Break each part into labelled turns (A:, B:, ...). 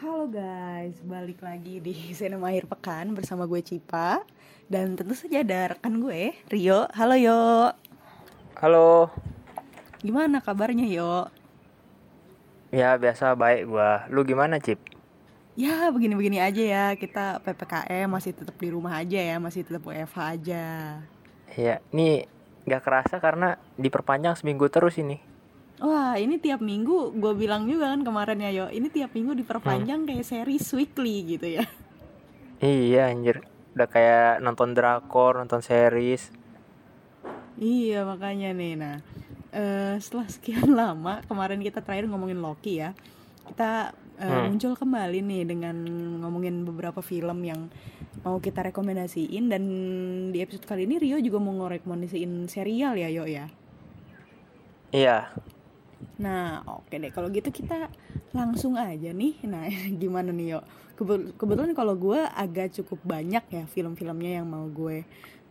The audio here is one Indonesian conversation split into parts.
A: Halo guys, balik lagi di Sinema Akhir Pekan bersama gue Cipa Dan tentu saja ada rekan gue, Rio Halo Yo
B: Halo.
A: Gimana kabarnya Yo?
B: Ya biasa baik gua. Lu gimana, Cip?
A: Ya begini-begini aja ya Kita PPKM masih tetap di rumah aja ya Masih tetap WFH aja
B: Ya, ini gak kerasa karena diperpanjang seminggu terus ini.
A: Wah ini tiap minggu gue bilang juga kan kemarin ya Yo Ini tiap minggu diperpanjang kayak series weekly gitu ya
B: Iya, anjir. Udah kayak nonton drakor, nonton series.
A: Iya makanya nih nah eh, setelah sekian lama kemarin kita terakhir ngomongin Loki ya kita eh,
B: Hmm.
A: muncul kembali nih dengan ngomongin beberapa film yang mau kita rekomendasiin dan di episode kali ini Rio juga mau ngerekomendasiin serial ya Yo ya.
B: Iya.
A: Nah oke deh kalau gitu kita langsung aja nih. Nah gimana nih Yo? Kebe- kebetulan kalau gue agak cukup banyak ya film-filmnya yang mau gue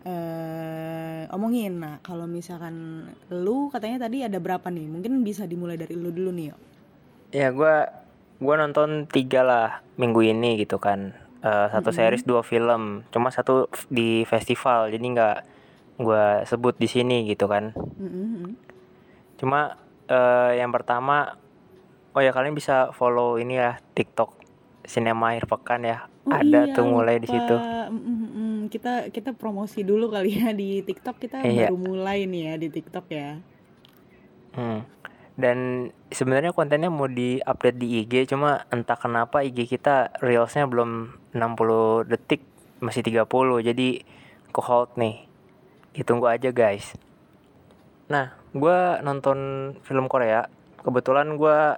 A: eh omongin. Nah kalau misalkan lu katanya tadi ada berapa nih? Mungkin bisa dimulai dari lu dulu nih Yo.
B: Ya, gua gua nonton tiga lah minggu ini gitu kan. Eh, satu series, dua film. Cuma satu di festival, jadi nggak gua sebut di sini gitu kan.
A: Mm-mm.
B: Cuma eh, yang pertama, oh ya kalian bisa follow ini ya TikTok Sinema Akhir Pekan ya.
A: Oh
B: Ada
A: iya,
B: tuh mulai di
A: lupa.
B: situ.
A: Mm, mm, mm. Kita kita promosi dulu kali ya di TikTok kita
B: Iya.
A: baru mulai nih ya di TikTok ya.
B: Hmm. Dan sebenarnya kontennya mau di-update di IG, cuma entah kenapa IG kita reelsnya belum 60 detik, masih 30, jadi ke hold nih. Ditunggu aja guys. Nah, gua nonton film Korea. Kebetulan gua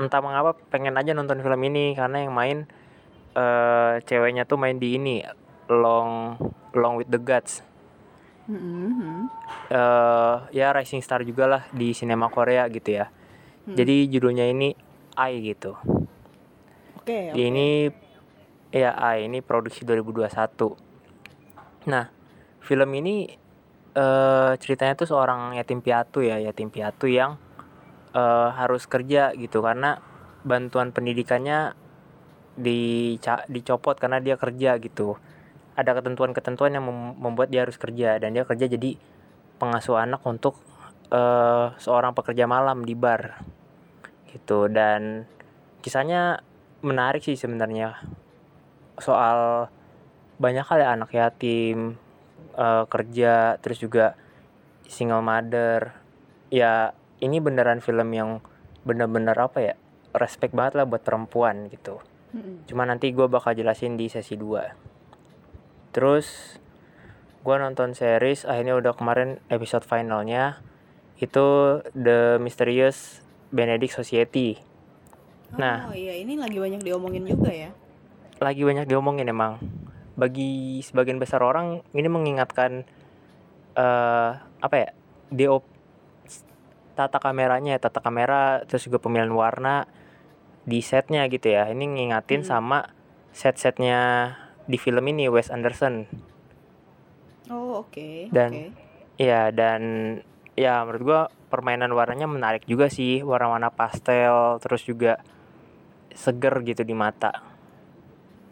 B: entah mengapa pengen aja nonton film ini karena yang main eh ceweknya tuh main di ini Long Long with the Gods.
A: Mm-mm.
B: eh ya rising star juga lah di sinema Korea gitu ya.
A: Hmm.
B: Jadi judulnya ini Ai gitu.
A: Oke. oke.
B: Ini ya Ai ini produksi 2021. Nah, film ini eh ceritanya tuh seorang yatim piatu ya, yatim piatu yang eh harus kerja gitu karena bantuan pendidikannya dica- dicopot karena dia kerja gitu. Ada ketentuan-ketentuan yang mem- membuat dia harus kerja dan dia kerja jadi pengasuh anak untuk eh seorang pekerja malam di bar gitu dan kisahnya menarik sih sebenarnya soal banyak kali anak yatim eh, kerja terus juga single mother ya ini beneran film yang bener-bener apa ya respect banget lah buat perempuan gitu
A: Mm-mm.
B: Cuma nanti gue bakal jelasin di sesi 2 Terus gue nonton series akhirnya udah kemarin episode finalnya Itu The Mysterious Benedict Society Nah.
A: Oh iya ini lagi banyak diomongin juga ya.
B: Lagi banyak diomongin emang Bagi sebagian besar orang ini mengingatkan eh Apa ya DO Tata kameranya ya Tata kamera terus juga pemilihan warna di setnya gitu ya ini ngingatin
A: Hmm.
B: sama set-setnya di film ini Wes Anderson
A: Oh oke.
B: Dan-
A: oke.
B: Iya dan ya menurut gua permainan warnanya menarik juga sih warna-warna pastel terus juga seger gitu di mata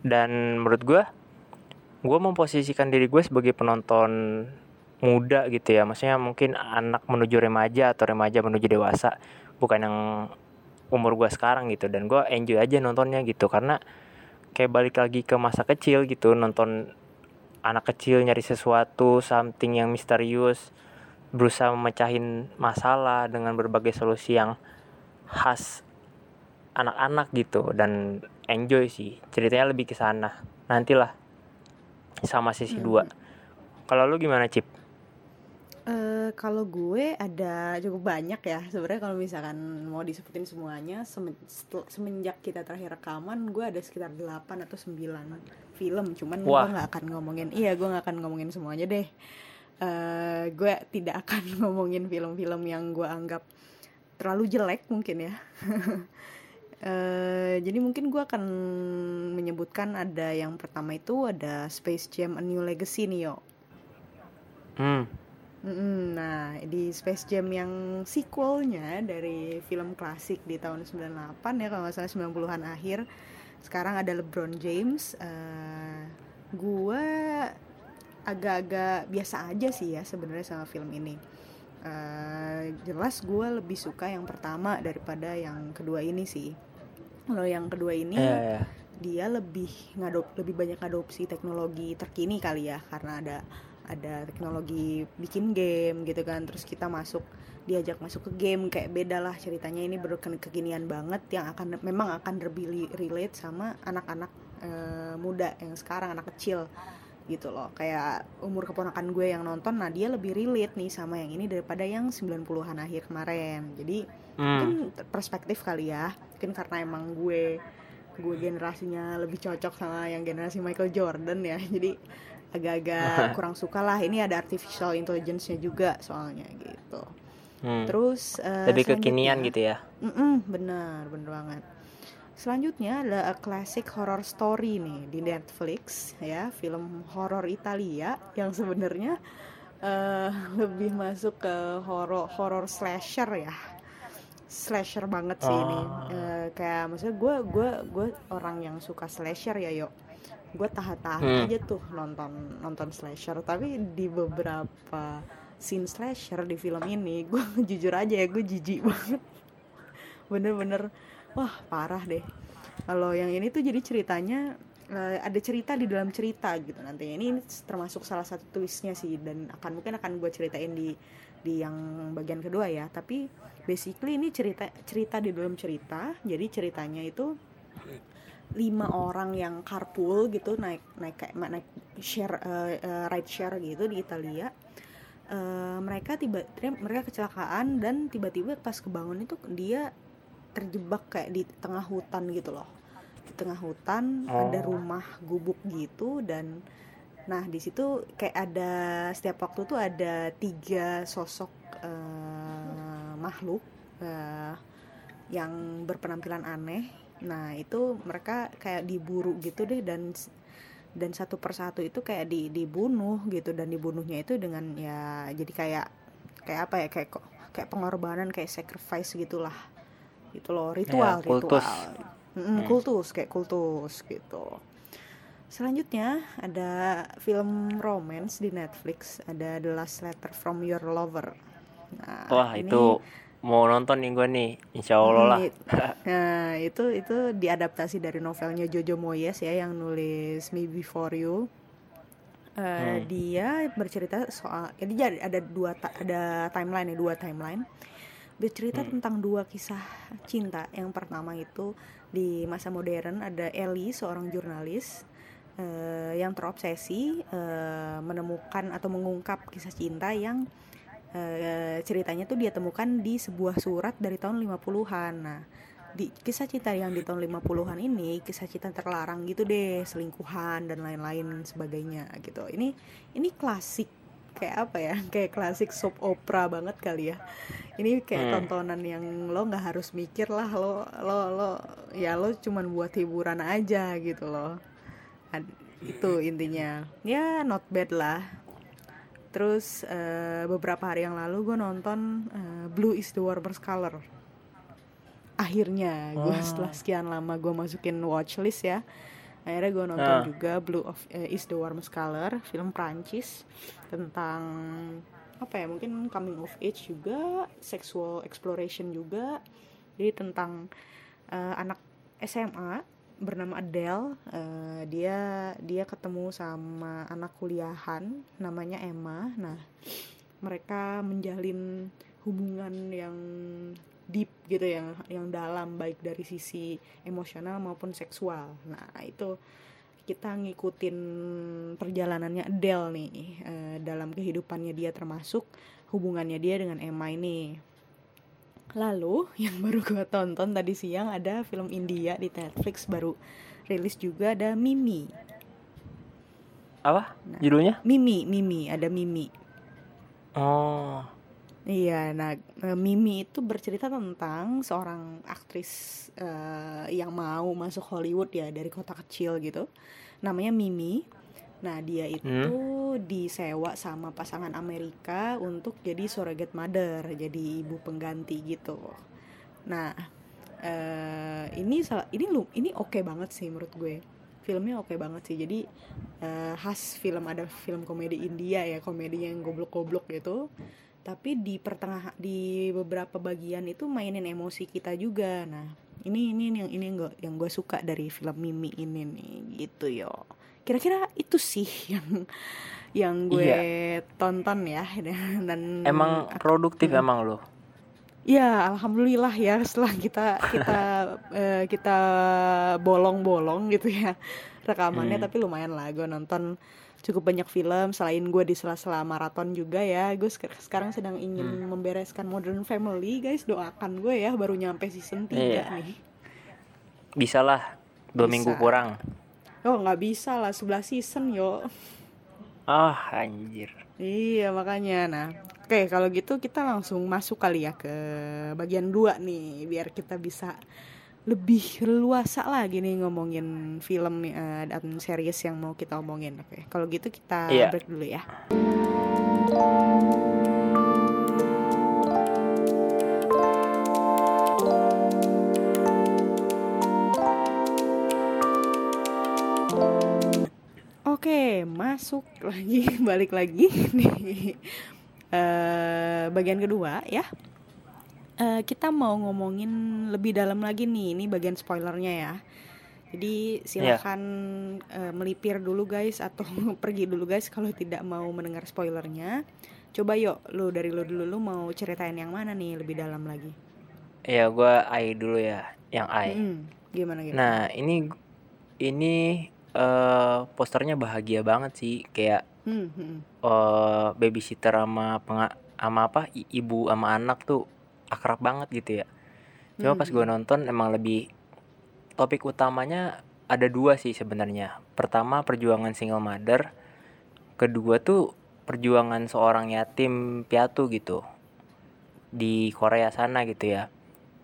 B: dan menurut gua gua memposisikan diri gue sebagai penonton muda gitu ya. Maksudnya mungkin anak menuju remaja atau remaja menuju dewasa. Bukan yang umur gua sekarang gitu. Dan gua enjoy aja nontonnya gitu. Karena kayak balik lagi ke masa kecil gitu. Nonton anak kecil nyari sesuatu something yang misterius. Berusaha memecahin masalah dengan berbagai solusi yang khas anak-anak gitu. Dan enjoy sih. Ceritanya lebih ke sana. Nantilah sama sesi
A: Hmm.
B: 2 kalau lu gimana Cip?
A: Eh, kalau gue ada cukup banyak ya sebenarnya kalau misalkan mau disebutin semuanya semen- semenjak kita terakhir rekaman gue ada sekitar 8 atau 9 film cuman gue
B: Wah.
A: nggak akan ngomongin iya gue nggak akan ngomongin semuanya deh Eh, gue tidak akan ngomongin film-film yang gue anggap terlalu jelek mungkin ya Eh, jadi mungkin gue akan menyebutkan ada yang pertama itu ada Space Jam A New Legacy nih yo.
B: Hmm,
A: Mm-mm, Nah, di Space Jam yang sequelnya dari film klasik di tahun 98 ya kalau nggak salah 90-an akhir sekarang ada LeBron James. Uh, gue agak-agak biasa aja sih ya sebenarnya sama film ini. Uh, jelas gue lebih suka yang pertama daripada yang kedua ini sih kalau yang kedua ini
B: yeah, yeah.
A: dia lebih ngadop lebih banyak adopsi teknologi terkini kali ya karena ada ada teknologi bikin game gitu kan terus kita masuk diajak masuk ke game kayak beda lah ceritanya. Ini kekinian banget yang akan memang akan lebih relate sama anak-anak e, muda yang sekarang anak kecil gitu loh. Kayak umur keponakan gue yang nonton nah dia lebih relate nih sama yang ini daripada yang 90-an akhir kemarin. Jadi hmm. mungkin perspektif kali ya. Mungkin karena emang gue gue generasinya lebih cocok sama yang generasi Michael Jordan ya. Jadi agak-agak kurang suka lah. Ini ada artificial intelligence-nya juga soalnya gitu. Hmm. terus
B: uh, lebih kekinian gitu ya?
A: Mm -mm, benar benar banget. Selanjutnya ada A Classic Horror Story nih di Netflix ya, film horor Italia yang sebenarnya uh, lebih masuk ke horror horror slasher ya. Slasher banget sih oh. ini. Uh, kayak maksudnya gue gue gue orang yang suka slasher ya, yuk. Gue tahan-tahan hmm. aja tuh nonton nonton slasher, tapi di beberapa scene slasher di film ini gue jujur aja ya gue jijik banget. Bener-bener wah parah deh kalau yang ini tuh jadi ceritanya uh, ada cerita di dalam cerita gitu nanti ini, ini termasuk salah satu twistnya sih dan akan mungkin akan gue ceritain di di yang bagian kedua ya. Tapi basically ini cerita cerita di dalam cerita. Jadi ceritanya itu lima orang yang carpool gitu naik naik kayak naik share uh, uh, ride share gitu di Italia. Uh, mereka tiba mereka kecelakaan dan tiba-tiba pas kebangun itu dia terjebak kayak di tengah hutan gitu loh. Di tengah hutan oh. ada rumah gubuk gitu dan nah di situ kayak ada setiap waktu tuh ada tiga sosok uh, makhluk uh, yang berpenampilan aneh nah itu mereka kayak diburu gitu deh dan dan satu persatu itu kayak di dibunuh gitu dan dibunuhnya itu dengan ya jadi kayak kayak apa ya kayak kayak pengorbanan kayak sacrifice gitulah gitu loh ritual ya, kultus. ritual mm, hmm. kultus kayak kultus gitu selanjutnya ada film romance di Netflix. Ada The Last Letter from Your Lover.
B: Nah, wah ini, itu mau nonton nih gue nih. Insya Allah lah.
A: nah itu itu diadaptasi dari novelnya Jojo Moyes ya yang nulis Me Before You. Uh, hmm. dia bercerita soal jadi ada dua ada timeline ya dua timeline. Bercerita hmm. tentang dua kisah cinta. Yang pertama itu di masa modern ada Ellie seorang jurnalis uh, yang terobsesi uh, menemukan atau mengungkap kisah cinta yang uh, ceritanya tuh dia temukan di sebuah surat dari tahun 50-an. Nah, di kisah cinta yang di tahun 50-an ini kisah cinta terlarang gitu deh, selingkuhan dan lain-lain sebagainya gitu. Ini ini klasik kayak apa ya kayak klasik soap opera banget kali ya ini kayak hmm. tontonan yang lo nggak harus mikir lah lo lo lo ya lo cuman buat hiburan aja gitu loh itu intinya ya not bad lah terus uh, beberapa hari yang lalu gue nonton uh, Blue is the Warmest Color akhirnya gue oh. setelah sekian lama gue masukin watchlist ya akhirnya gue nonton uh. juga Blue of uh, is the warmest color film Prancis tentang apa ya mungkin coming of age juga sexual exploration juga jadi tentang uh, anak SMA bernama Adele uh, dia dia ketemu sama anak kuliahan namanya Emma. Nah mereka menjalin hubungan yang deep gitu yang yang dalam baik dari sisi emosional maupun seksual. Nah itu kita ngikutin perjalanannya Adele nih uh, dalam kehidupannya dia termasuk hubungannya dia dengan Emma ini lalu yang baru gue tonton tadi siang ada film India di Netflix baru. Rilis juga ada Mimi.
B: Apa? Nah, judulnya?
A: Mimi Mimi ada Mimi.
B: Oh.
A: Iya, nah eh, Mimi itu bercerita tentang seorang aktris uh, yang mau masuk Hollywood ya dari kota kecil gitu. Namanya Mimi. Nah dia itu hmm? disewa sama pasangan Amerika untuk jadi surrogate mother, jadi ibu pengganti gitu. Nah eh, ini salah ini lu ini oke banget sih menurut gue. Filmnya oke banget sih. Jadi eh, khas film ada film komedi India ya komedi yang goblok-goblok gitu. Tapi di pertengah di beberapa bagian itu mainin emosi kita juga. Nah ini ini yang ini yang gue yang gue suka dari film Mimi ini nih gitu yo kira-kira itu sih yang yang gue tonton ya dan
B: emang produktif
A: Hmm.
B: emang lo
A: Ya, alhamdulillah ya setelah kita kita eh, kita bolong-bolong gitu ya rekamannya,
B: Hmm.
A: tapi lumayan lah gue nonton cukup banyak film selain gue di sela-sela maraton juga ya. Gue sek- sekarang sedang ingin
B: Hmm.
A: membereskan Modern Family, guys. Doakan gue ya baru nyampe season 3
B: Iya.
A: nih.
B: bisa lah dua
A: Bisa.
B: minggu kurang
A: Oh, nggak bisa lah 11 season, yo.
B: ah anjir
A: Iya makanya nah Oke kalau gitu kita langsung masuk kali ya ke bagian 2 nih Biar kita bisa lebih leluasa lagi nih ngomongin film eh, dan series yang mau kita omongin Oke kalau gitu kita
B: Iya.
A: break dulu ya Oke, masuk lagi, balik lagi nih eh bagian kedua ya. Eh, kita mau ngomongin lebih dalam lagi nih, ini bagian spoilernya ya. Jadi silakan eh, melipir dulu guys atau pergi dulu guys kalau tidak mau mendengar spoilernya. Coba yuk, lu dari lu dulu lu mau ceritain yang mana nih lebih dalam lagi?
B: ya gua ai dulu ya yang ai
A: Mm, gimana gimana?
B: nah ini ini eh posternya bahagia banget sih kayak
A: Hmm, hmm.
B: eh babysitter sama penga sama apa i- ibu sama anak tuh akrab banget gitu ya. Cuma pas
A: Hmm,
B: gue nonton emang lebih topik utamanya ada dua sih sebenarnya. Pertama perjuangan single mother. Kedua tuh perjuangan seorang yatim piatu gitu di Korea sana gitu ya.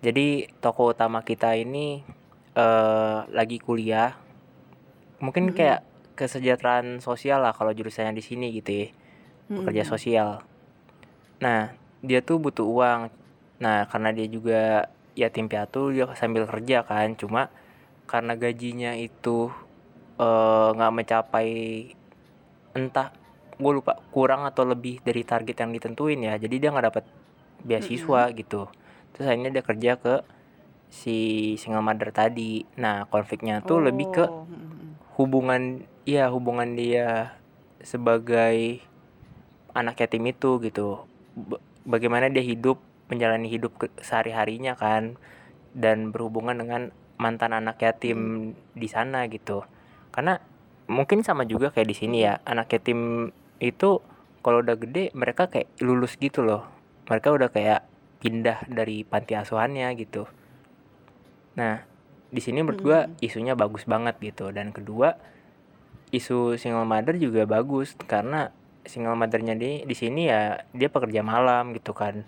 B: Jadi tokoh utama kita ini eh lagi kuliah mungkin
A: Mm-mm.
B: kayak kesejahteraan sosial lah kalau jurusannya di sini gitu ya
A: hmm,
B: pekerja
A: hmm.
B: sosial. Nah, dia tuh butuh uang. Nah, karena dia juga yatim piatu, dia sambil kerja kan. Cuma karena gajinya itu eh, nggak mencapai entah gue lupa kurang atau lebih dari target yang ditentuin ya. Jadi dia nggak dapat beasiswa gitu. Terus akhirnya dia kerja ke si single mother tadi. Nah, konfliknya tuh lebih ke
A: Oh, hmm, hmm.
B: Hubungan ya hubungan dia sebagai anak yatim itu gitu. Ba- bagaimana dia hidup menjalani hidup ke- sehari-harinya kan dan berhubungan dengan mantan anak yatim di sana gitu. Karena mungkin sama juga kayak di sini ya anak yatim itu kalau udah gede mereka kayak lulus gitu loh. Mereka udah kayak pindah dari panti asuhannya gitu. Nah di sini menurut gua
A: Mm-mm.
B: isunya bagus banget gitu. Dan kedua isu single mother juga bagus. Karena single mothernya di di sini ya dia pekerja malam gitu kan.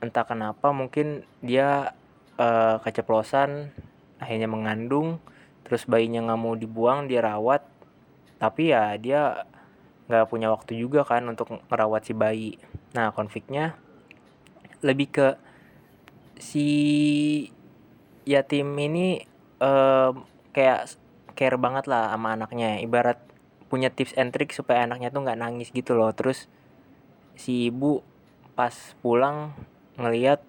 B: Entah kenapa mungkin dia eh, keceplosan akhirnya mengandung terus bayinya nggak mau dibuang dia rawat. Tapi ya dia nggak punya waktu juga kan untuk merawat si bayi. Nah konfliknya lebih ke si yatim ini em, kayak care banget lah sama anaknya. Ibarat punya tips and trick supaya anaknya tuh nggak nangis gitu loh. Terus si ibu pas pulang ngelihat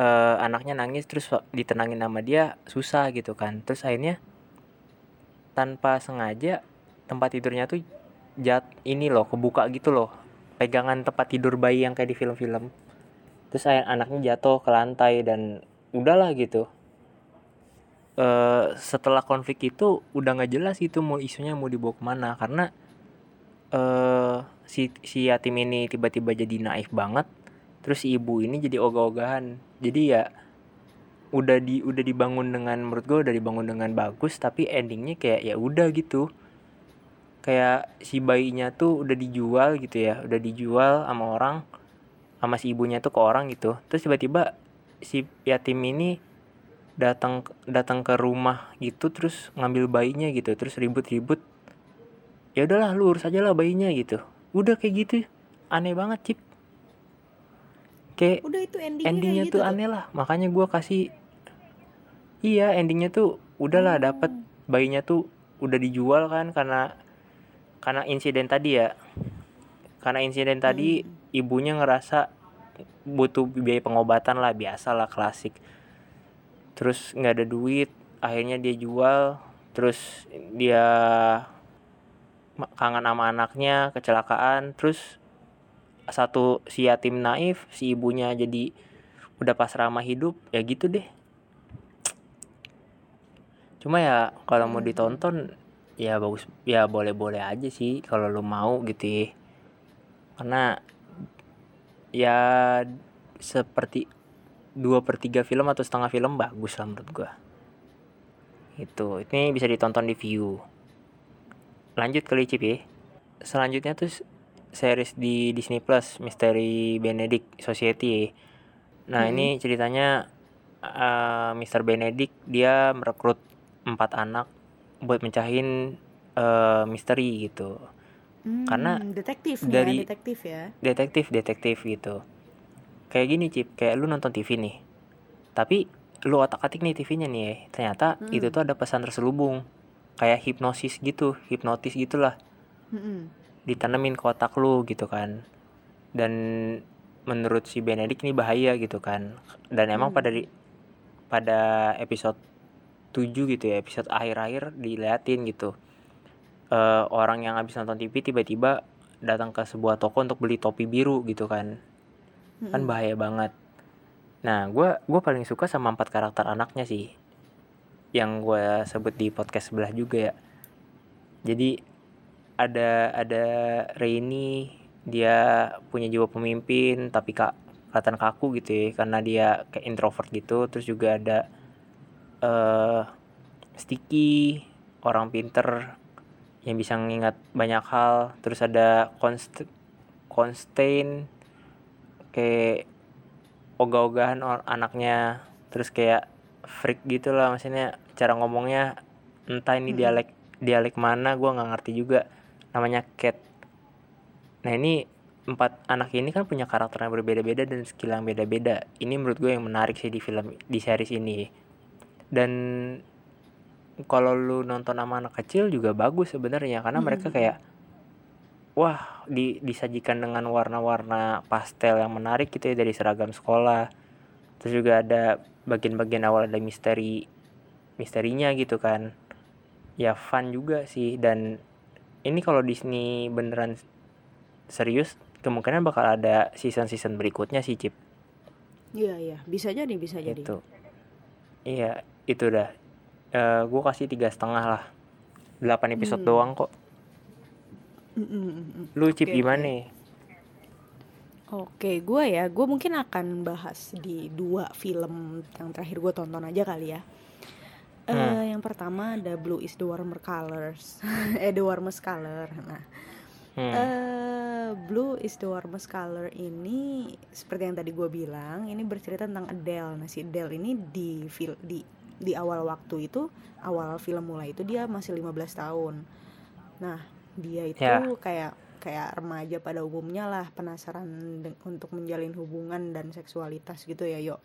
B: eh, anaknya nangis terus ditenangin sama dia susah gitu kan. Terus akhirnya tanpa sengaja tempat tidurnya tuh jat ini loh kebuka gitu loh. Pegangan tempat tidur bayi yang kayak di film-film. Terus anaknya jatuh ke lantai dan udahlah gitu eh setelah konflik itu udah nggak jelas itu mau isunya mau dibawa ke mana. Karena eh si si yatim ini tiba-tiba jadi naif banget terus si ibu ini jadi ogah-ogahan. Jadi ya udah di udah dibangun dengan menurut gue udah dibangun dengan bagus tapi endingnya kayak ya udah gitu. Kayak si bayinya tuh udah dijual gitu ya udah dijual sama orang sama si ibunya tuh ke orang gitu. Terus tiba-tiba si yatim ini datang datang ke rumah gitu terus ngambil bayinya gitu terus ribut-ribut. Ya udahlah lu urus aja lah bayinya gitu. Udah kayak gitu aneh banget cip. Kayak
A: Udah itu endingnya,
B: endingnya
A: kayak
B: tuh
A: gitu
B: aneh lah. Makanya gua kasih iya endingnya tuh udahlah dapet. Bayinya tuh udah dijual kan karena karena insiden tadi ya. Karena insiden tadi ibunya ngerasa butuh biaya pengobatan lah biasa lah klasik terus nggak ada duit akhirnya dia jual terus dia kangen sama anaknya kecelakaan terus satu si yatim naif si ibunya jadi udah pasrah sama hidup ya gitu deh. Cuma ya kalau mau ditonton ya bagus ya boleh-boleh aja sih kalau lu mau gitu ya. Karena ya seperti dua per tiga film atau setengah film bagus lah menurut gua itu ini bisa ditonton di view lanjut kali Cip ya selanjutnya tuh series di Disney Plus Misteri Benedict Society ya. nah ini ceritanya eh, Mr. Benedict dia merekrut empat anak buat mencahin eh, misteri gitu Karena
A: Hmm, detektif
B: dari-
A: ya, detektif ya.
B: detektif detektif gitu kayak gini Cip. Kayak lu nonton TV nih. Tapi lu otak atik nih TV-nya nih ya ternyata
A: Hmm.
B: itu tuh ada pesan terselubung. Kayak hipnosis gitu hipnotis gitulah.
A: Mm-mm.
B: ditanemin ke otak lu gitu kan. Dan menurut si Benedict ini bahaya gitu kan. Dan emang
A: Hmm.
B: pada di pada episode 7 gitu ya episode akhir-akhir diliatin gitu. Eh, orang yang habis nonton TV tiba-tiba datang ke sebuah toko untuk beli topi biru gitu kan kan
A: Mm-mm.
B: bahaya banget. Nah gue gua paling suka sama empat karakter anaknya sih. Yang gue sebut di podcast sebelah juga ya. Jadi ada ada Rainy dia punya jiwa pemimpin tapi kak kelihatan kaku gitu ya karena dia kayak introvert gitu. Terus juga ada eh Sticky orang pinter yang bisa mengingat banyak hal. Terus ada Const Constain kayak ogah-ogahan anaknya terus kayak freak gitu lah maksudnya cara ngomongnya entah ini
A: Mm-mm.
B: dialek dialek mana gua nggak ngerti juga namanya Cat nah ini empat anak ini kan punya karakter yang berbeda-beda dan skill yang beda-beda ini menurut gue yang menarik sih di film di series ini dan kalau lu nonton sama anak kecil juga bagus sebenarnya karena mereka
A: Mm-mm.
B: kayak wah di disajikan dengan warna-warna pastel yang menarik gitu ya dari seragam sekolah. Terus juga ada bagian-bagian awal ada misteri misterinya gitu kan. Ya fun juga sih. Dan ini kalau Disney beneran serius kemungkinan bakal ada season-season berikutnya sih Cip.
A: Iya iya, bisa jadi bisa jadi.
B: itu iya itu dah. Eh gue kasih tiga setengah lah. 8 episode
A: Hmm.
B: doang kok
A: Mm-mm,
B: lu Cip
A: Oke,
B: gimana
A: oke. Oke, gue ya, gue mungkin akan bahas di dua film yang terakhir gue tonton aja kali ya. Eh,
B: Hmm.
A: yang pertama ada Blue is the Warmer Colors, eh the Warmest Color. Nah,
B: Hmm.
A: eh Blue is the Warmest Color ini seperti yang tadi gue bilang, ini bercerita tentang Adele. Nah, si Adele ini di fil di di awal waktu itu, awal film mulai itu dia masih 15 tahun. Nah, dia itu
B: Ya.
A: kayak kayak remaja pada umumnya lah penasaran untuk menjalin hubungan dan seksualitas gitu ya, yuk.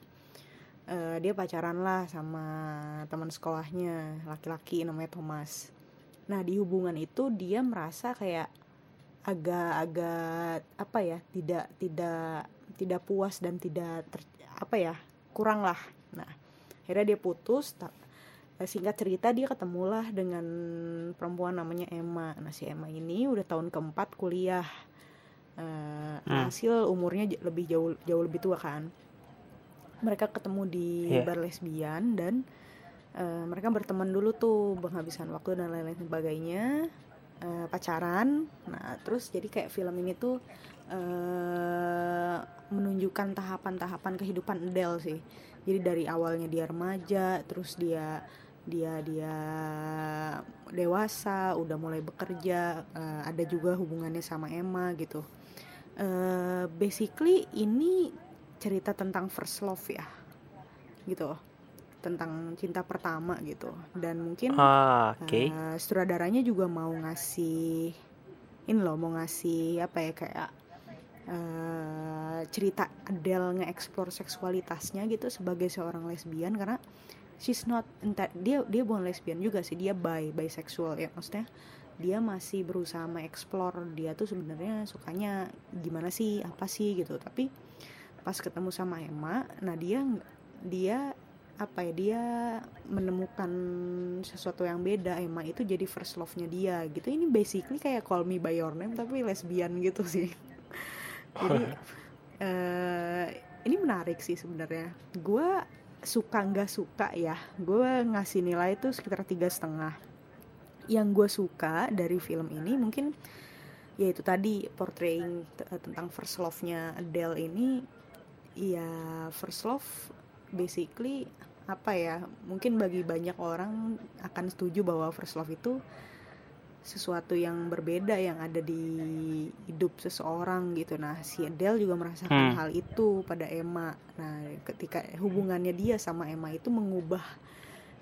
A: Eh, dia pacaran lah sama teman sekolahnya laki-laki namanya Thomas. Nah di hubungan itu dia merasa kayak agak-agak apa ya tidak tidak tidak puas dan tidak ter- apa ya kurang lah. Nah akhirnya dia putus. Eh, singkat cerita dia ketemulah dengan perempuan namanya Emma. Nah si Emma ini udah tahun keempat kuliah. Eh,
B: Hmm.
A: hasil umurnya lebih jauh jauh lebih tua kan mereka ketemu di
B: Iya.
A: bar lesbian dan eh, mereka berteman dulu tuh menghabiskan waktu dan lain-lain sebagainya eh, pacaran nah terus jadi kayak film ini tuh eh, menunjukkan tahapan-tahapan kehidupan Adele sih jadi dari awalnya dia remaja terus dia dia dia dewasa udah mulai bekerja eh, ada juga hubungannya sama Emma gitu. Eh basically ini cerita tentang first love ya gitu. Tentang cinta pertama gitu. Dan mungkin
B: ah oke.
A: eh, sutradaranya juga mau ngasih ini loh mau ngasih apa ya kayak eh, cerita Adele nge-explore seksualitasnya gitu sebagai seorang lesbian karena she's not entah dia dia bukan lesbian juga sih dia bi bisexual ya maksudnya dia masih berusaha mengeksplor dia tuh sebenarnya sukanya gimana sih apa sih gitu. Tapi pas ketemu sama Emma nah dia dia apa ya dia menemukan sesuatu yang beda. Emma itu jadi first love-nya dia gitu. Ini basically kayak Call Me by Your Name tapi lesbian gitu sih. Jadi uh, ini menarik sih sebenarnya. Gue suka nggak suka ya gue ngasih nilai itu sekitar tiga setengah. Yang gue suka dari film ini mungkin yaitu tadi portraying tentang first love-nya Adele ini ya first love basically apa ya mungkin bagi banyak orang akan setuju bahwa first love itu sesuatu yang berbeda yang ada di hidup seseorang gitu. Nah si Adele juga merasakan hmm. hal itu pada Emma. Nah ketika hubungannya dia sama Emma itu mengubah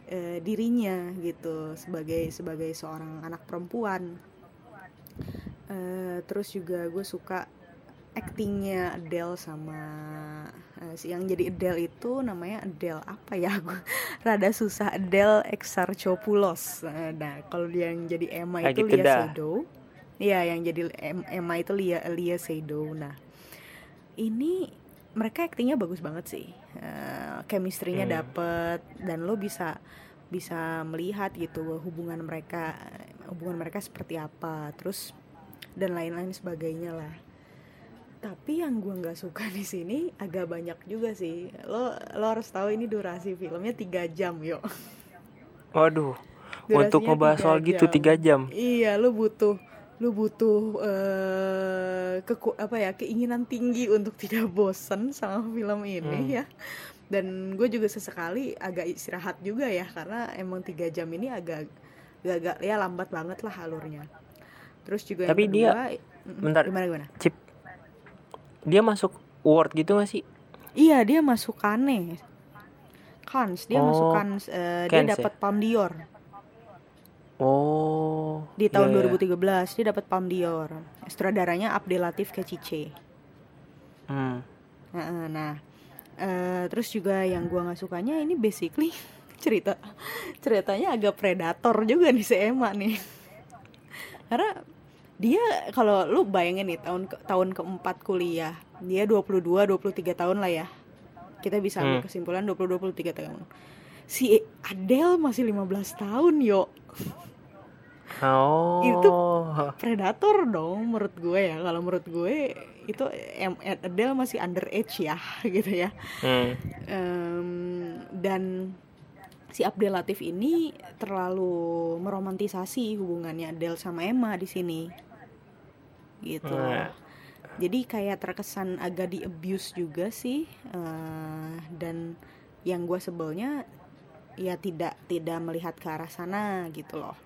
A: uh, dirinya gitu sebagai sebagai seorang anak perempuan. Uh, terus juga gue suka actingnya Adele sama yang jadi Adele itu namanya Adele apa ya? Gue rada susah Adele Exarchopoulos nah kalau dia yang jadi Emma itu gitu Lia Seydoux. Iya yang jadi Emma itu Lia Lia Seydoux. Nah ini mereka aktingnya bagus banget sih. Uh, chemistry-nya hmm. dapet dan lo bisa bisa melihat gitu hubungan mereka hubungan mereka seperti apa terus dan lain-lain sebagainya lah tapi yang gue nggak suka di sini agak banyak juga sih. Lo lo harus tahu ini durasi filmnya tiga jam yo.
B: Waduh Durasinya untuk ngebahas soal gitu tiga jam?
A: Iya lo butuh lo butuh uh, keku apa ya keinginan tinggi untuk tidak bosan sama film ini hmm. ya. Dan gue juga sesekali agak istirahat juga ya karena emang tiga jam ini agak agak ya lambat banget lah alurnya. Terus juga
B: tapi yang kedua, dia bentar gimana gimana? Cip dia masuk award gitu gak sih
A: iya dia masuk kane Kans dia oh, masuk Kans uh, dia dapat ya? Palm Dior
B: oh
A: di tahun yeah, 2013 yeah. dia dapat Palm Dior sutradaranya Abdel Latif Kecice hmm. nah, nah uh, terus juga yang gua nggak sukanya ini basically cerita ceritanya agak predator juga nih si Emma nih karena dia kalau lu bayangin nih tahun ke, tahun keempat kuliah dia 22 23 tahun lah ya kita bisa ambil hmm. kesimpulan 20 23 tahun si Adele masih 15 tahun yo
B: Oh.
A: itu predator dong menurut gue ya kalau menurut gue itu Adele masih underage ya gitu ya hmm. um, dan si Abdel Latif ini terlalu meromantisasi hubungannya Adele sama Emma di sini gitu nah. jadi kayak terkesan agak di abuse juga sih uh, dan yang gue sebelnya ya tidak tidak melihat ke arah sana gitu loh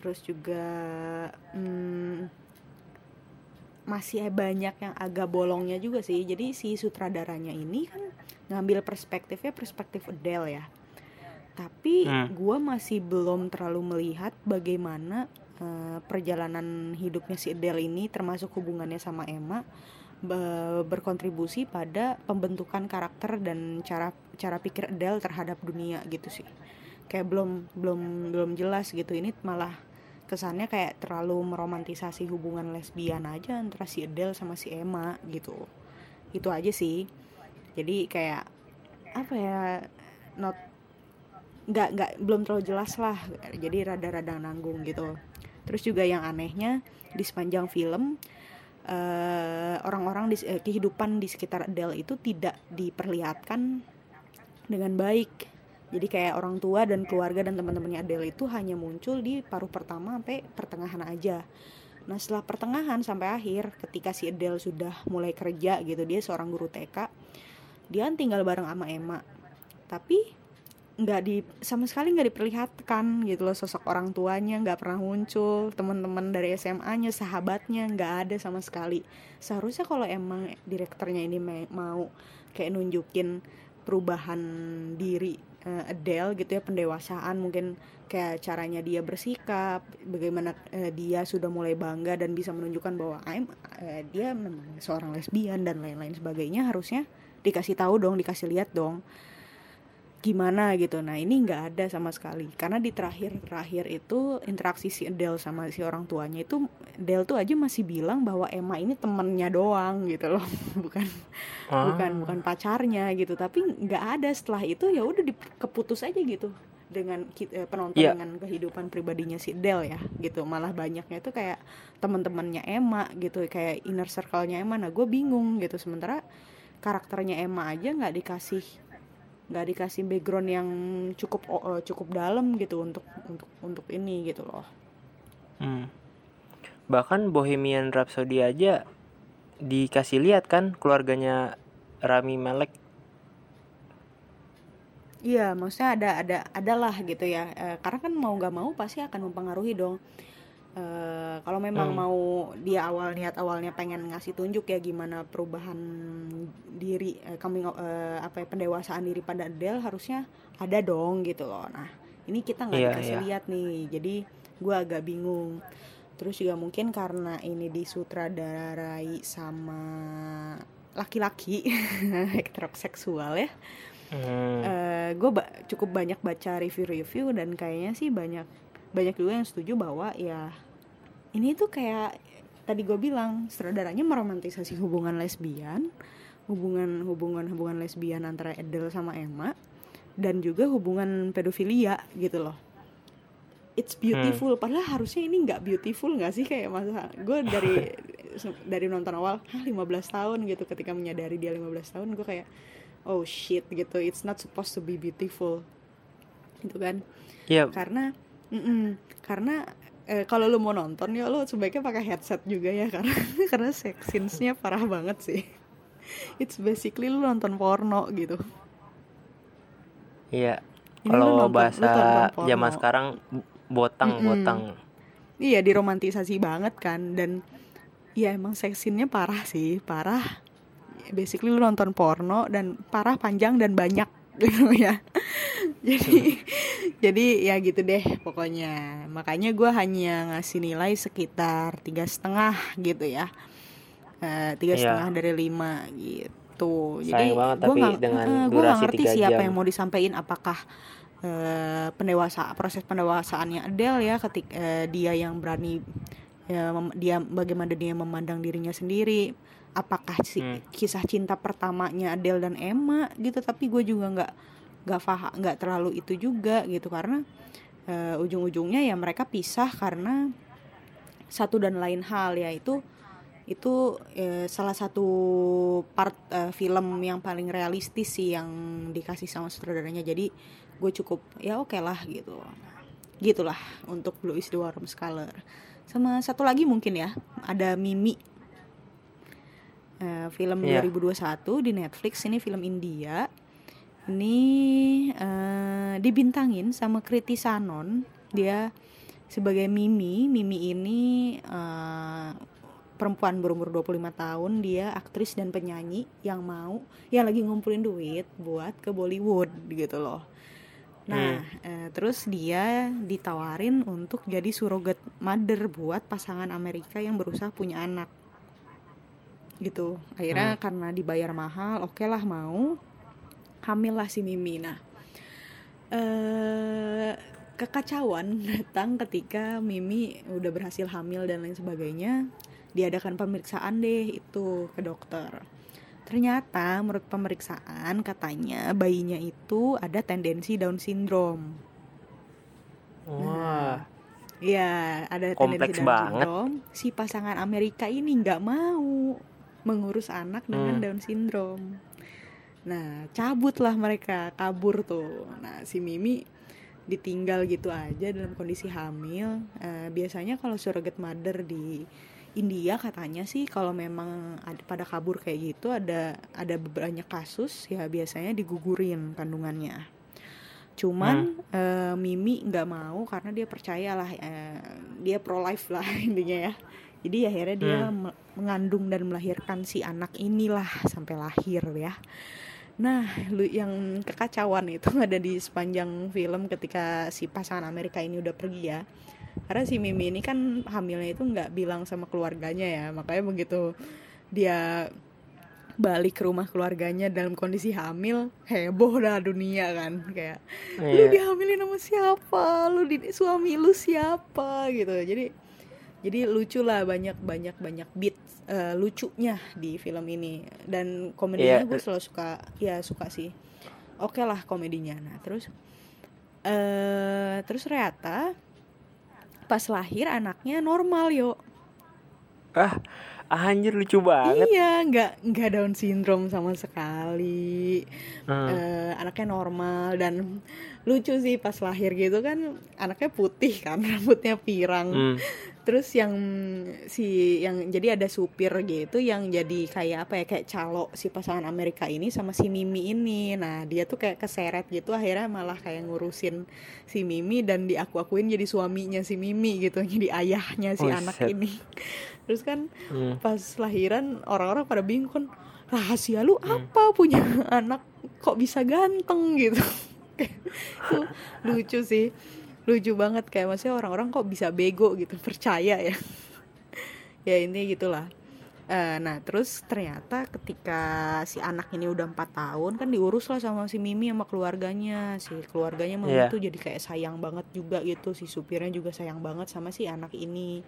A: terus juga hmm, masih banyak yang agak bolongnya juga sih jadi si sutradaranya ini kan ngambil perspektifnya perspektif Adele ya tapi hmm. gue masih belum terlalu melihat bagaimana Eh, perjalanan hidupnya si Adele ini termasuk hubungannya sama Emma berkontribusi pada pembentukan karakter dan cara cara pikir Adele terhadap dunia gitu sih. Kayak belum belum belum jelas gitu. Ini malah kesannya kayak terlalu meromantisasi hubungan lesbian aja antara si Adele sama si Emma gitu. Itu aja sih. Jadi kayak apa ya not nggak nggak belum terlalu jelas lah. Jadi rada-rada nanggung gitu terus juga yang anehnya di sepanjang film uh, orang-orang di uh, kehidupan di sekitar Adele itu tidak diperlihatkan dengan baik. Jadi kayak orang tua dan keluarga dan teman-temannya Adele itu hanya muncul di paruh pertama sampai pertengahan aja. Nah setelah pertengahan sampai akhir ketika si Adele sudah mulai kerja gitu dia seorang guru TK dia kan tinggal bareng sama Emma. Tapi nggak di sama sekali nggak diperlihatkan gitu loh sosok orang tuanya nggak pernah muncul teman-teman dari SMA-nya sahabatnya nggak ada sama sekali. Seharusnya kalau emang direkturnya ini mau kayak nunjukin perubahan diri uh, Adele gitu ya pendewasaan mungkin kayak caranya dia bersikap bagaimana uh, dia sudah mulai bangga dan bisa menunjukkan bahwa I'm uh, dia memang seorang lesbian dan lain-lain sebagainya harusnya dikasih tahu dong dikasih lihat dong gimana gitu. Nah ini nggak ada sama sekali. Karena di terakhir terakhir itu interaksi si Adele sama si orang tuanya itu Adele tuh aja masih bilang bahwa Emma ini temennya doang gitu loh. Bukan
B: Ah.
A: bukan bukan pacarnya gitu. Tapi nggak ada. Setelah itu ya udah keputus aja gitu. Dengan eh, penonton
B: Iya.
A: dengan kehidupan pribadinya si Adele ya gitu. Malah banyaknya itu kayak teman-temannya Emma gitu. Kayak inner circle-nya Emma. Nah gue bingung gitu. Sementara karakternya Emma aja nggak dikasih nggak dikasih background yang cukup eh, cukup dalam gitu untuk untuk untuk ini gitu loh
B: Hmm. Bahkan Bohemian Rhapsody aja dikasih lihat kan keluarganya Rami Malek.
A: Iya, maksudnya ada ada adalah gitu ya. Eh, karena kan mau nggak mau pasti akan mempengaruhi dong. Eh, kalau memang
B: Hmm.
A: mau dia awal niat awalnya pengen ngasih tunjuk ya gimana perubahan diri eh, coming eh, apa ya pendewasaan diri pada Adele harusnya ada dong gitu loh. Nah, ini kita nggak
B: Iya,
A: dikasih
B: iya.
A: lihat nih. Jadi gua agak bingung. Terus juga mungkin karena ini disutradarai sama laki-laki heteroseksual ya
B: Hmm.
A: gue cukup banyak baca review-review dan kayaknya sih banyak banyak juga yang setuju bahwa ya ini tuh kayak tadi gue bilang sutradaranya meromantisasi hubungan lesbian hubungan hubungan hubungan lesbian antara Adele sama Emma dan juga hubungan pedofilia gitu loh. It's beautiful. Padahal harusnya ini nggak beautiful nggak sih? Kayak masa gue dari dari nonton awal "Hah, 15 tahun gitu. Ketika menyadari dia 15 tahun gue kayak oh shit gitu. It's not supposed to be beautiful. Gitu kan?
B: Iya,
A: karena mm-mm, karena eh, kalau lu mau nonton ya lu sebaiknya pakai headset juga ya karena karena sex scenes-nya parah banget sih it's basically lu nonton porno gitu
B: iya. Kalau bahasa zaman sekarang botang,
A: Mm-mm.
B: botang.
A: Iya diromantisasi banget kan dan ya emang sex scene-nya parah sih parah basically lu nonton porno dan parah panjang dan banyak gitu ya. Jadi jadi ya gitu deh pokoknya. Makanya gue hanya ngasih nilai sekitar tiga setengah gitu ya. Eh, tiga
B: Iya.
A: setengah dari lima gitu. Jadi gue nggak eh, gua nggak ngerti siapa
B: jam.
A: yang mau disampaikan. Apakah eh, pendewasa proses pendewasaannya Adele ya ketika eh, dia yang berani ya, dia bagaimana dia memandang dirinya sendiri apakah si
B: Hmm.
A: kisah cinta pertamanya Adele dan Emma gitu tapi gue juga nggak nggak paham nggak terlalu itu juga gitu. Karena eh, ujung-ujungnya ya mereka pisah karena satu dan lain hal yaitu itu eh, salah satu part eh, film yang paling realistis sih yang dikasih sama sutradaranya. Jadi gue cukup ya oke lah gitu. Gitulah untuk Blue is the Warm Color sama satu lagi mungkin ya ada Mimi Eh, film
B: Iya.
A: 2021 di Netflix ini film India. Ini eh, dibintangin sama Kriti Sanon. Dia sebagai Mimi. Mimi ini eh, perempuan berumur 25 tahun. Dia aktris dan penyanyi yang mau yang lagi ngumpulin duit buat ke Bollywood gitu loh. Nah eh, terus dia ditawarin untuk jadi surrogate mother buat pasangan Amerika yang berusaha punya anak gitu. Akhirnya karena dibayar mahal oke lah mau hamil lah si Mimi. Nah eh kekacauan datang ketika Mimi udah berhasil hamil dan lain sebagainya diadakan pemeriksaan deh itu ke dokter. Ternyata menurut pemeriksaan katanya bayinya itu ada tendensi Down syndrome.
B: Wah,
A: Iya, ada
B: Kompleks
A: tendensi Down
B: banget.
A: syndrome. Si pasangan Amerika ini nggak mau mengurus anak dengan
B: Hmm.
A: Down syndrome. Nah, cabutlah mereka, kabur tuh. Nah, si Mimi ditinggal gitu aja dalam kondisi hamil. Eh, biasanya kalau surrogate mother di India katanya sih kalau memang ada pada kabur kayak gitu ada ada banyak kasus ya biasanya digugurin kandungannya. Cuman eh, Mimi nggak mau karena dia percayalah eh, dia pro life lah intinya ya. Jadi akhirnya dia me- mengandung dan melahirkan si anak inilah sampai lahir ya. Nah, lu yang kekacauan itu ada di sepanjang film ketika si pasangan Amerika ini udah pergi ya. Karena si Mimi ini kan hamilnya itu nggak bilang sama keluarganya ya, makanya begitu dia balik ke rumah keluarganya dalam kondisi hamil heboh dah dunia kan kayak lu
B: Iya.
A: dihamilin sama siapa lu di suami lu siapa gitu jadi jadi lucu lah banyak banyak banyak beat eh, lucunya di film ini. Dan komedinya
B: Iya.
A: gue selalu suka ya suka sih. Oke lah komedinya. Nah terus eh terus ternyata pas lahir anaknya normal yo.
B: Ah anjir lucu banget.
A: Iya nggak nggak down syndrome sama sekali.
B: Hmm.
A: Eh, anaknya normal dan lucu sih pas lahir gitu kan. Anaknya putih kan rambutnya pirang.
B: Hmm.
A: Terus yang si yang jadi ada supir gitu yang jadi kayak apa ya kayak calo si pasangan Amerika ini sama si Mimi ini. Nah dia tuh kayak keseret gitu akhirnya malah kayak ngurusin si Mimi dan diaku-akuin jadi suaminya si Mimi gitu jadi ayahnya si anak
B: Buset.
A: ini. Terus kan
B: Hmm.
A: pas lahiran orang-orang pada bingung kan rahasia lu apa punya anak? Kok bisa ganteng? gitu. Itu lucu sih lucu banget kayak maksudnya orang-orang kok bisa bego gitu percaya ya. Ya ini gitulah. Eh, nah terus ternyata ketika si anak ini udah empat tahun kan diurus lah sama si Mimi sama keluarganya. Si keluarganya Mimi
B: Iya.
A: tuh jadi kayak sayang banget juga gitu. Si supirnya juga sayang banget sama si anak ini.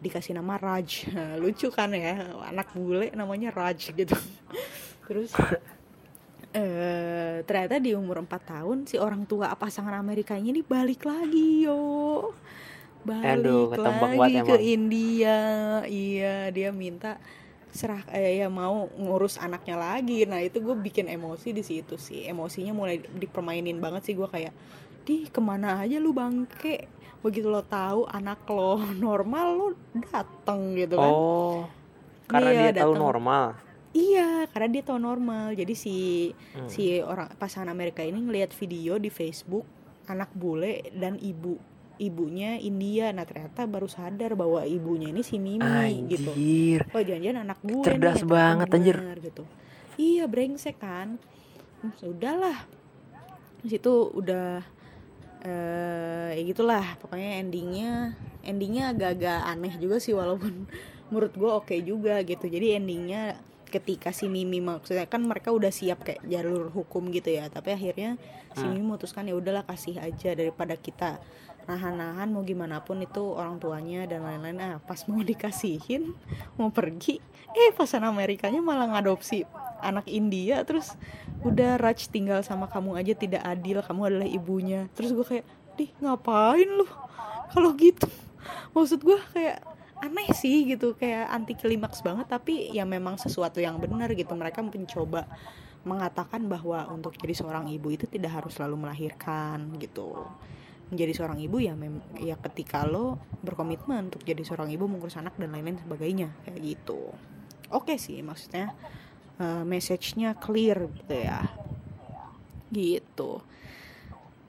A: Dikasih nama Raj. Lucu kan ya anak bule namanya Raj gitu. Terus eh ternyata di umur 4 tahun si orang tua pasangan Amerikanya ini balik lagi yo. Balik
B: Aduh,
A: lagi ke
B: emang.
A: India. Iya dia minta serah eh, ya mau ngurus anaknya lagi. Nah itu gue bikin emosi di situ sih. Emosinya mulai dipermainin banget sih gue kayak di ke mana aja lu bangke? Begitu lo tahu anak lo normal lo dateng gitu kan.
B: Oh karena
A: Iya,
B: dia tahu normal
A: Iya, karena dia tahu normal. Jadi si
B: Hmm.
A: si orang pasangan Amerika ini ngelihat video di Facebook anak bule dan ibu ibunya India. Nah ternyata baru sadar bahwa ibunya ini si Mimi gitu.
B: anjir
A: Oh jangan-jangan anak gue
B: Cerdas
A: nih,
B: banget, anjir.
A: bener, gitu. Iya brengsek kan. Hmm, Sudahlah. Di situ udah eh ya gitulah pokoknya endingnya endingnya agak-agak aneh juga sih walaupun menurut gue oke juga gitu jadi endingnya ketika si Mimi maksudnya kan mereka udah siap kayak jalur hukum gitu ya tapi akhirnya si
B: Hmm.
A: Mimi memutuskan ya udahlah kasih aja daripada kita nahan-nahan mau gimana pun itu orang tuanya dan lain-lain. Ah pas mau dikasihin mau pergi eh pasan Amerikanya malah ngadopsi anak India terus udah Raj tinggal sama kamu aja tidak adil kamu adalah ibunya. Terus gue kayak dih ngapain lu? Kalau gitu maksud gue kayak aneh sih gitu kayak anti klimaks banget tapi ya memang sesuatu yang benar gitu. Mereka mencoba mengatakan bahwa untuk jadi seorang ibu itu tidak harus selalu melahirkan gitu. Menjadi seorang ibu ya mem ya ketika lo berkomitmen untuk jadi seorang ibu mengurus anak dan lain-lain sebagainya kayak gitu. Oke sih maksudnya eh, message-nya clear gitu ya. Gitu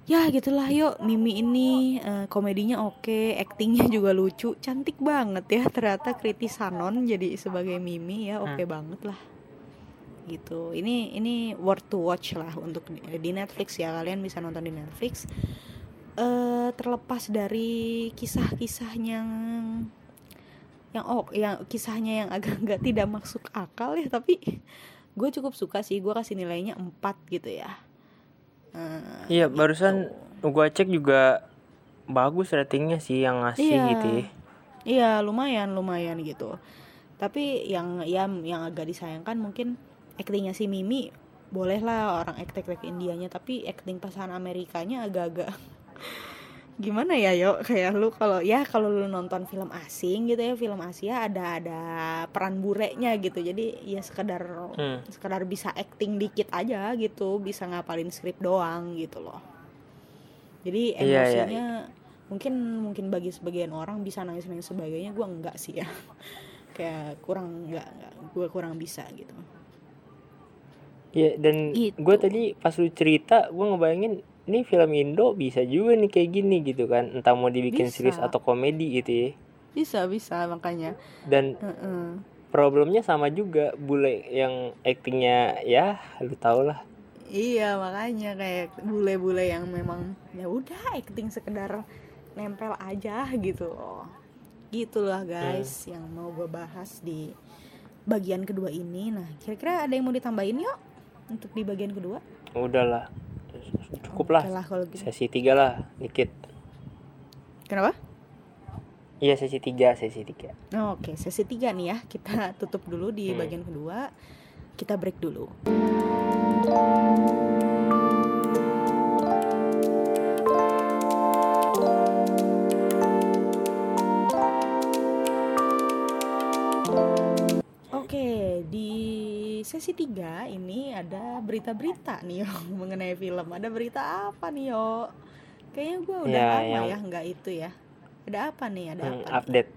A: ya gitulah yuk Mimi ini eh, komedinya oke aktingnya juga lucu cantik banget ya ternyata Kriti Sanon jadi sebagai Mimi ya oke banget lah. Gitu ini ini worth to watch lah untuk di, di Netflix ya kalian bisa nonton di Netflix. Eh terlepas dari kisah-kisah yang yang oh yang kisahnya yang agak-agak tidak masuk akal ya tapi gue cukup suka sih gue kasih nilainya 4 gitu ya Eh,
B: iya barusan gua cek juga bagus ratingnya sih yang ngasih
A: Iya.
B: gitu ya
A: Iya lumayan lumayan gitu. Tapi yang yang yang agak disayangkan mungkin aktingnya si Mimi bolehlah orang akting akting Indianya tapi akting pasangan Amerikanya agak-agak gimana ya yo? Kayak lu kalau ya kalau lu nonton film asing gitu ya film Asia ada ada peran bureknya gitu. Jadi ya sekedar
B: Hmm.
A: sekedar bisa acting dikit aja gitu bisa ngapalin skrip doang gitu loh. Jadi
B: Iya, iya,
A: emosinya mungkin mungkin bagi sebagian orang bisa nangis nangis sebagainya gue enggak sih ya. Kayak kurang enggak, enggak. Gue kurang bisa gitu.
B: Iya dan
A: Gitu.
B: gue tadi pas lu cerita gue ngebayangin ini film Indo bisa juga nih kayak gini gitu kan entah mau dibikin
A: Bisa.
B: serius atau komedi gitu ya
A: bisa bisa makanya
B: dan
A: Heeh.
B: problemnya sama juga bule yang aktingnya ya lu tau lah
A: iya makanya kayak bule-bule yang memang ya udah acting sekedar nempel aja gitu loh gitulah guys yang mau gue bahas di bagian kedua ini. Nah, kira-kira ada yang mau ditambahin yuk untuk di bagian kedua?
B: Udahlah. Cukup lah.
A: Lah gitu.
B: Sesi tiga lah, dikit.
A: Kenapa?
B: Iya sesi tiga, sesi tiga.
A: Oh, Oke, sesi tiga nih ya. Kita tutup dulu di
B: Hmm.
A: bagian kedua. Kita break dulu. Sesi tiga ini ada berita-berita nih yo mengenai film. Ada berita apa nih yo? Kayaknya gue udah
B: Ya,
A: lama
B: yang-
A: ya nggak itu ya. Ada apa nih? Ada
B: Hmm,
A: apa?
B: update.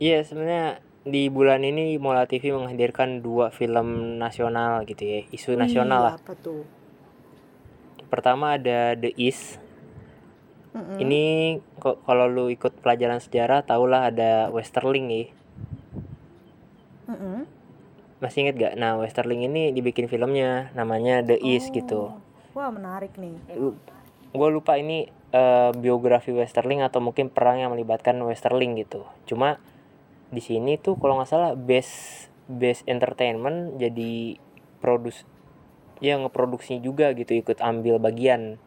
B: Iya sebenarnya di bulan ini Mola TV menghadirkan dua film nasional gitu ya, isu nasional
A: Wih,
B: lah.
A: Apa tuh?
B: Pertama ada The East.
A: Mm-mm.
B: Ini kok kalau lu ikut pelajaran sejarah tahulah ada Westerling ya.
A: Mm-mm.
B: Masih inget gak? Nah Westerling ini dibikin filmnya namanya The East gitu.
A: Oh, Wah menarik nih.
B: Gue lupa ini eh, biografi Westerling atau mungkin perang yang melibatkan Westerling gitu. Cuma di sini tuh kalau nggak salah base base entertainment jadi produs ya ngeproduksi juga gitu ikut ambil bagian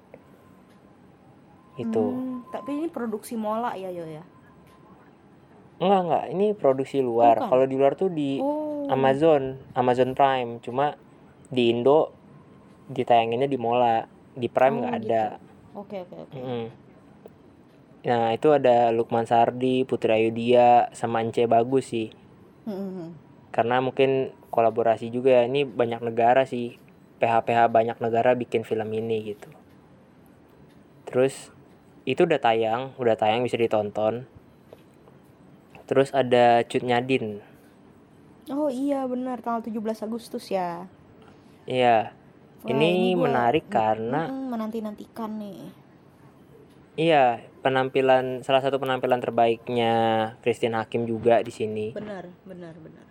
B: gitu.
A: Hmm, tapi ini produksi Mola ya yo ya.
B: Enggak enggak, ini produksi luar.
A: Bukan.
B: Kalau di luar tuh di
A: Oh.
B: Amazon, Amazon Prime. Cuma di Indo ditayanginnya di Mola, di Prime
A: Oh,
B: nggak
A: gitu.
B: ada.
A: Oke oke oke.
B: Nah itu ada Lukman Sardi, Putri Ayudhya, sama Ence Bagus sih.
A: Mm-mm.
B: Karena mungkin kolaborasi juga ya. Ini banyak negara sih. PH-PH banyak negara bikin film ini gitu. Terus itu udah tayang, udah tayang bisa ditonton. Terus ada Cut Nyadin.
A: Oh iya benar tanggal 17 Agustus ya.
B: Iya.
A: Wah,
B: ini
A: gua-
B: menarik karena
A: menanti-nantikan nih.
B: iya, penampilan salah satu penampilan terbaiknya Christine Hakim juga di sini.
A: Benar benar benar.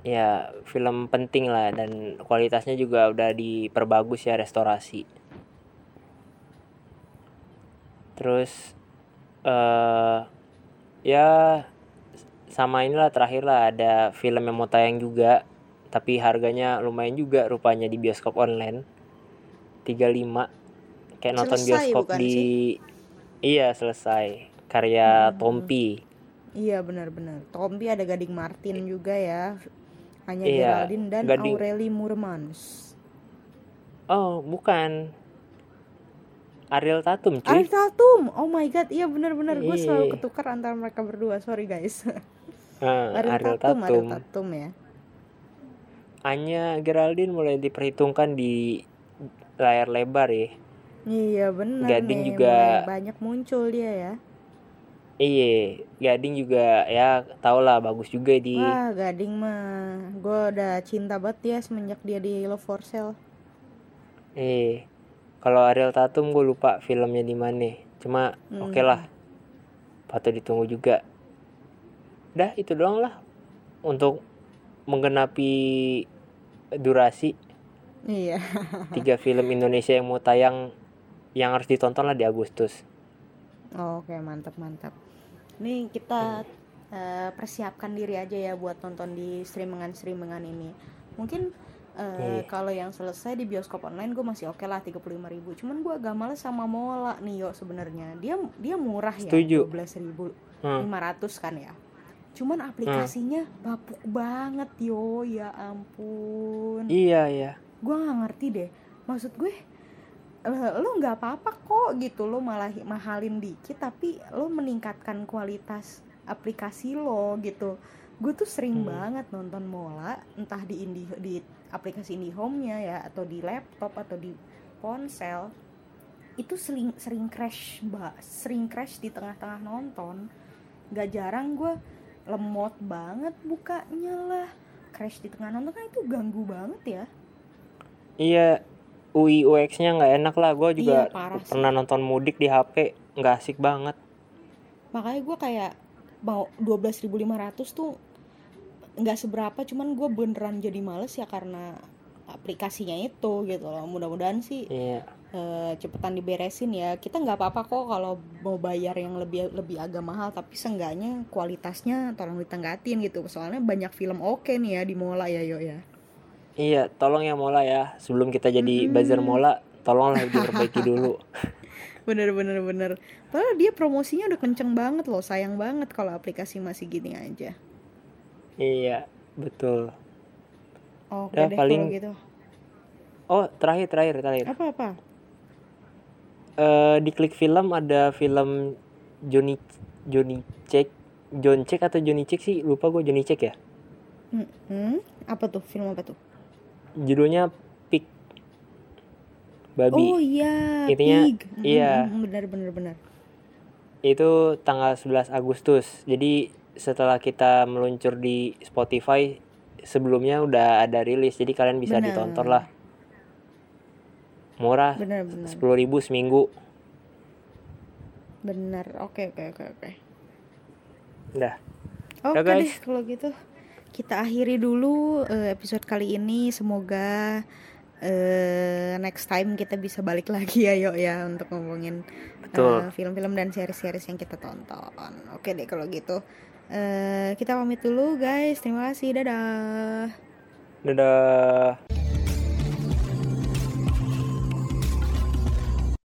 B: Ya, film penting lah dan kualitasnya juga udah diperbagus ya restorasi. Terus eh ya sama inilah terakhir lah ada film yang mau tayang juga tapi harganya lumayan juga rupanya di bioskop online 35 kayak nonton
A: Selesai
B: bioskop
A: bukan
B: di iya selesai karya Tompi
A: Iya benar-benar. Tompi ada Gading Martin juga ya. Hanya
B: Iya,
A: Geraldine dan
B: Gading-
A: Aureli Murmans.
B: oh bukan Ariel Tatum cuy
A: Ariel Tatum. Oh my god, iya benar-benar gue selalu
B: Iya.
A: ketukar antara mereka berdua. Sorry guys.
B: Ah,
A: Ariel,
B: Ariel
A: Tatum, Ariel
B: Tatum.
A: Tatum ya.
B: Anya Geraldine mulai diperhitungkan di layar lebar ya.
A: Iya benar
B: Gading
A: nih.
B: juga-
A: banyak muncul dia ya.
B: Iya, Gading juga ya tau lah bagus juga di.
A: Wah, Gading mah gue udah cinta banget ya semenjak dia di Love for Sale.
B: Eh, kalau Ariel Tatum gue lupa filmnya di mana. Cuma
A: Hmm.
B: oke lah, patut ditunggu juga. Dah itu doang lah untuk menggenapi durasi
A: Iya.
B: tiga film Indonesia yang mau tayang yang harus ditonton lah di Agustus.
A: Oke, mantap mantap. Nih kita eh, persiapkan diri aja ya buat nonton di streamingan-streamingan ini. Mungkin eh,
B: Iya.
A: kalau yang selesai di bioskop online gue masih oke lah 35.000 ribu. Cuman gue agak males sama Mola nih yo sebenarnya. Dia dia murah
B: Setuju.
A: ya 12.500
B: Hmm.
A: kan ya. Cuman aplikasinya bapuk banget yo ya ampun.
B: Iya ya.
A: gue nggak ngerti deh maksud gue lo nggak apa-apa kok gitu lo malah mahalin dikit tapi lo meningkatkan kualitas aplikasi lo gitu gue tuh sering
B: Hmm.
A: banget nonton mola entah di Indi di aplikasi IndiHome-nya ya atau di laptop atau di ponsel itu sering sering crash mbak sering crash di tengah-tengah nonton nggak jarang gue lemot banget bukanya lah crash di tengah nonton kan itu ganggu banget ya
B: Iya, UI UX-nya nggak enak lah. Gue juga
A: Iya, parah sih.
B: pernah nonton mudik di HP, nggak asik banget.
A: makanya gue kayak mau 12.500 tuh nggak seberapa cuman gue beneran jadi males ya karena aplikasinya itu gitu loh. Mudah-mudahan sih
B: Iya,
A: eh, cepetan diberesin ya. Kita nggak apa-apa kok kalau mau bayar yang lebih lebih agak mahal tapi seenggaknya kualitasnya tolong ditenggatin gitu. Soalnya banyak film oke nih ya di Mola ya yo ya.
B: Iya, tolong ya Mola ya. Sebelum kita jadi
A: Mm-mm.
B: buzzer Mola, tolonglah diperbaiki dulu.
A: bener bener bener. Padahal dia promosinya udah kenceng banget loh sayang banget kalau aplikasi masih gini aja
B: iya, betul.
A: oke
B: Ya,
A: deh
B: paling-
A: gitu.
B: Oh, terakhir terakhir terakhir.
A: apa apa?
B: Eh di klik film ada film Johnny Johnny Check John Check atau Johnny Check sih? Lupa gue Johnny Check ya?
A: Hmm, hmm, apa tuh? Film apa tuh?
B: Judulnya Pig. Babi.
A: Oh iya
B: Intinya,
A: pig.
B: iya.
A: hmm, bener bener bener
B: itu tanggal 11 Agustus. Jadi setelah kita meluncur di Spotify sebelumnya udah ada rilis jadi kalian bisa
A: Benar.
B: ditonton lah. Murah
A: bener bener
B: sepuluh ribu seminggu.
A: Bener oke oke oke oke.
B: Udah.
A: Oke
B: Udah,
A: deh kalau gitu. Kita akhiri dulu eh, episode kali ini. Semoga eh, next time kita bisa balik lagi ya yuk ya untuk ngomongin eh, film-film dan series-series yang kita tonton. Oke deh kalau gitu eh, kita pamit dulu guys. Terima kasih. Dadah.
B: dadah